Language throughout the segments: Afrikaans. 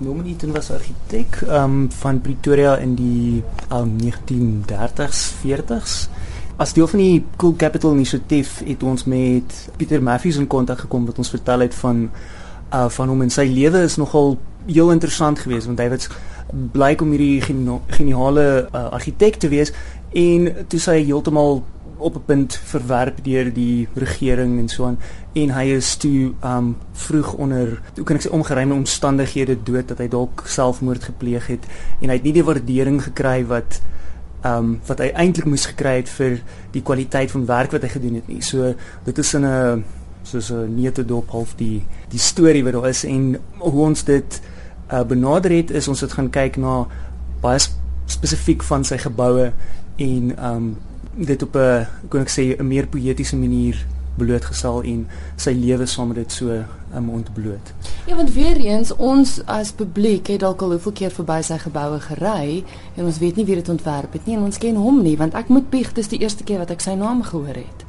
Norman Eaton was argitek um, van Pretoria in die um, 1930s, 40s. As deel van die Cool Capital inisiatief het ons met Pieter Matthews in kontak gekom wat ons vertel het van uh van hom en sy lewe is nogal heel interessant geweest want hy het blyk om hierdie geniale uh, argitek te wees en toe sy heeltemal op 'n punt verwerp deur die regering en so aan en hy is toe um vroeg onder hoe kan ek sê ongeruime omstandighede dood dat hy dalk selfmoord gepleeg het en hy het nie die waardering gekry wat um wat hy eintlik moes gekry het vir die kwaliteit van werk wat hy gedoen het nie. So dit is in 'n soos 'n neete dop half die die storie wat daar is en hoe ons dit uh, benader het is ons het gaan kyk na baie spesifiek van sy geboue en um dit op 'n kon ek sê 'n meer poëtiese manier blootgestel en sy lewe saam met dit so um, ontbloot. Ja, want weer eens ons as publiek het dalk al hoeveel keer verby sy geboue gery en ons weet nie wie dit ontwerp het nie en ons ken hom nie want ek moet bieg dis die eerste keer wat ek sy naam gehoor het.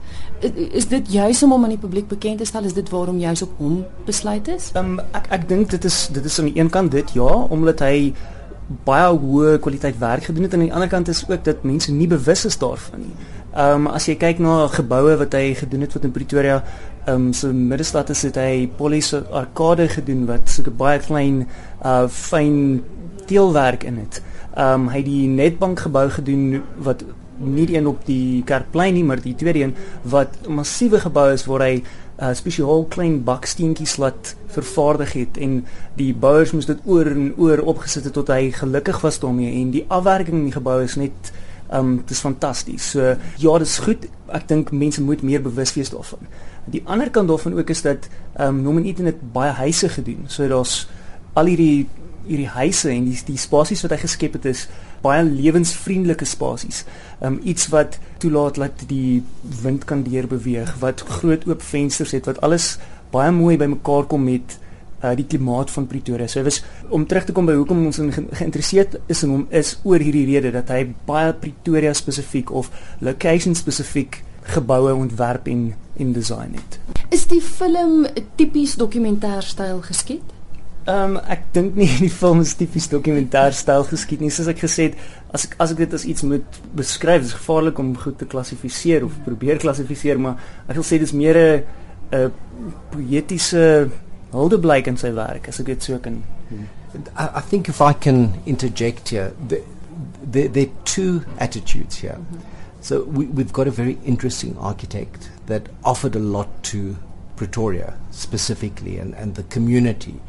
Is dit juis om hom aan die publiek bekend te stel? Is dit waarom juis op hom besluit is? Um, ek ek dink dit is dit is aan die een kant dit ja, omdat hy baie hoë kwaliteit werk gedoen het en aan die ander kant is ook dat mense nie bewus is daarvan nie. Ehm um, as jy kyk na geboue wat hy gedoen het wat in Pretoria ehm um, so middestad is dit hy Police Arcade gedoen wat so 'n baie klein uh fyn teelwerk in het. Ehm um, hy het die Netbank gebou gedoen wat nie die een op die Kerkplein nie, maar die tweede een wat massiewe gebou is waar hy uh, spesiaal klein baksteentjies laat vervaardig het en die bouers moes dit oor en oor opgesit het tot hy gelukkig was daarmee en die afwerking in die gebou is net um dis fantasties. So ja, dis goed. Ek dink mense moet meer bewus wees daarvan. Die ander kant daarvan ook is dat um Norman Eaton het baie huise gedoen. So daar's al hierdie hierdie huise en die die spasies wat hy geskep het is baie lewensvriendelike spasies. Um iets wat toelaat dat die wind kan deur beweeg, wat groot oop vensters het, wat alles baie mooi bymekaar kom met uh, die klimaat van Pretoria. So was om terug te kom by hoekom ons ge geïnteresseerd is in hom is oor hierdie rede dat hy baie Pretoria spesifiek of location spesifiek geboue ontwerp en en design het. Is die film tipies dokumentêrstyl geskied? Ehm um, ek dink nie die film is tipies dokumentêrstyl geskied nie. Soos ek gesê het, as ek as ek dit as iets moet beskryf, is gevaarlik om goed te klassifiseer of probeer klassifiseer, maar ek wil sê dis meer 'n 'n poëtiese hulde blyk in sy werk as ek dit so kan I, I think if I can interject here the, the, there are two attitudes here mm-hmm. so we, we've got a very interesting architect that offered a lot to Pretoria specifically and, and the community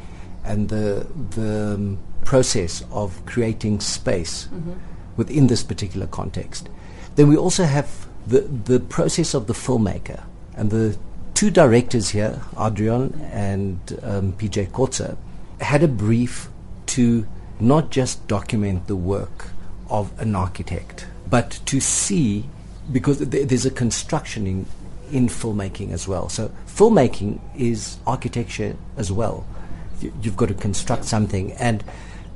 and the the um, process of creating space mm-hmm. within this particular context. Then we also have the the process of the filmmaker and the two directors here, Adrian and um, PJ Kotzer, had a brief to not just document the work of an architect, but to see, because th- there's a construction in, in filmmaking as well. So filmmaking is architecture as well. You, you've got to construct something. And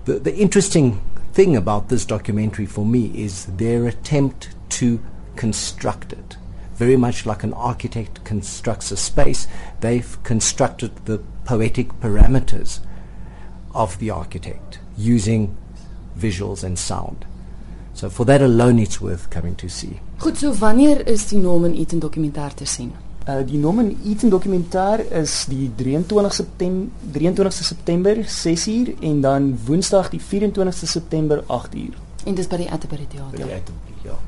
the, the interesting thing about this documentary for me is their attempt to construct it very much like an architect constructs a space, they've constructed the poetic parameters of the architect using visuals and sound. So for that alone it's worth coming to see. Goed, so wanneer is die Norman Eaton dokumentêr te? Uh die Norman Eaton dokumentêr is die 23 September 23 September 6uur en dan Woensdag die 24 September 8uur. En dis by die Atterbury Theater. Ja.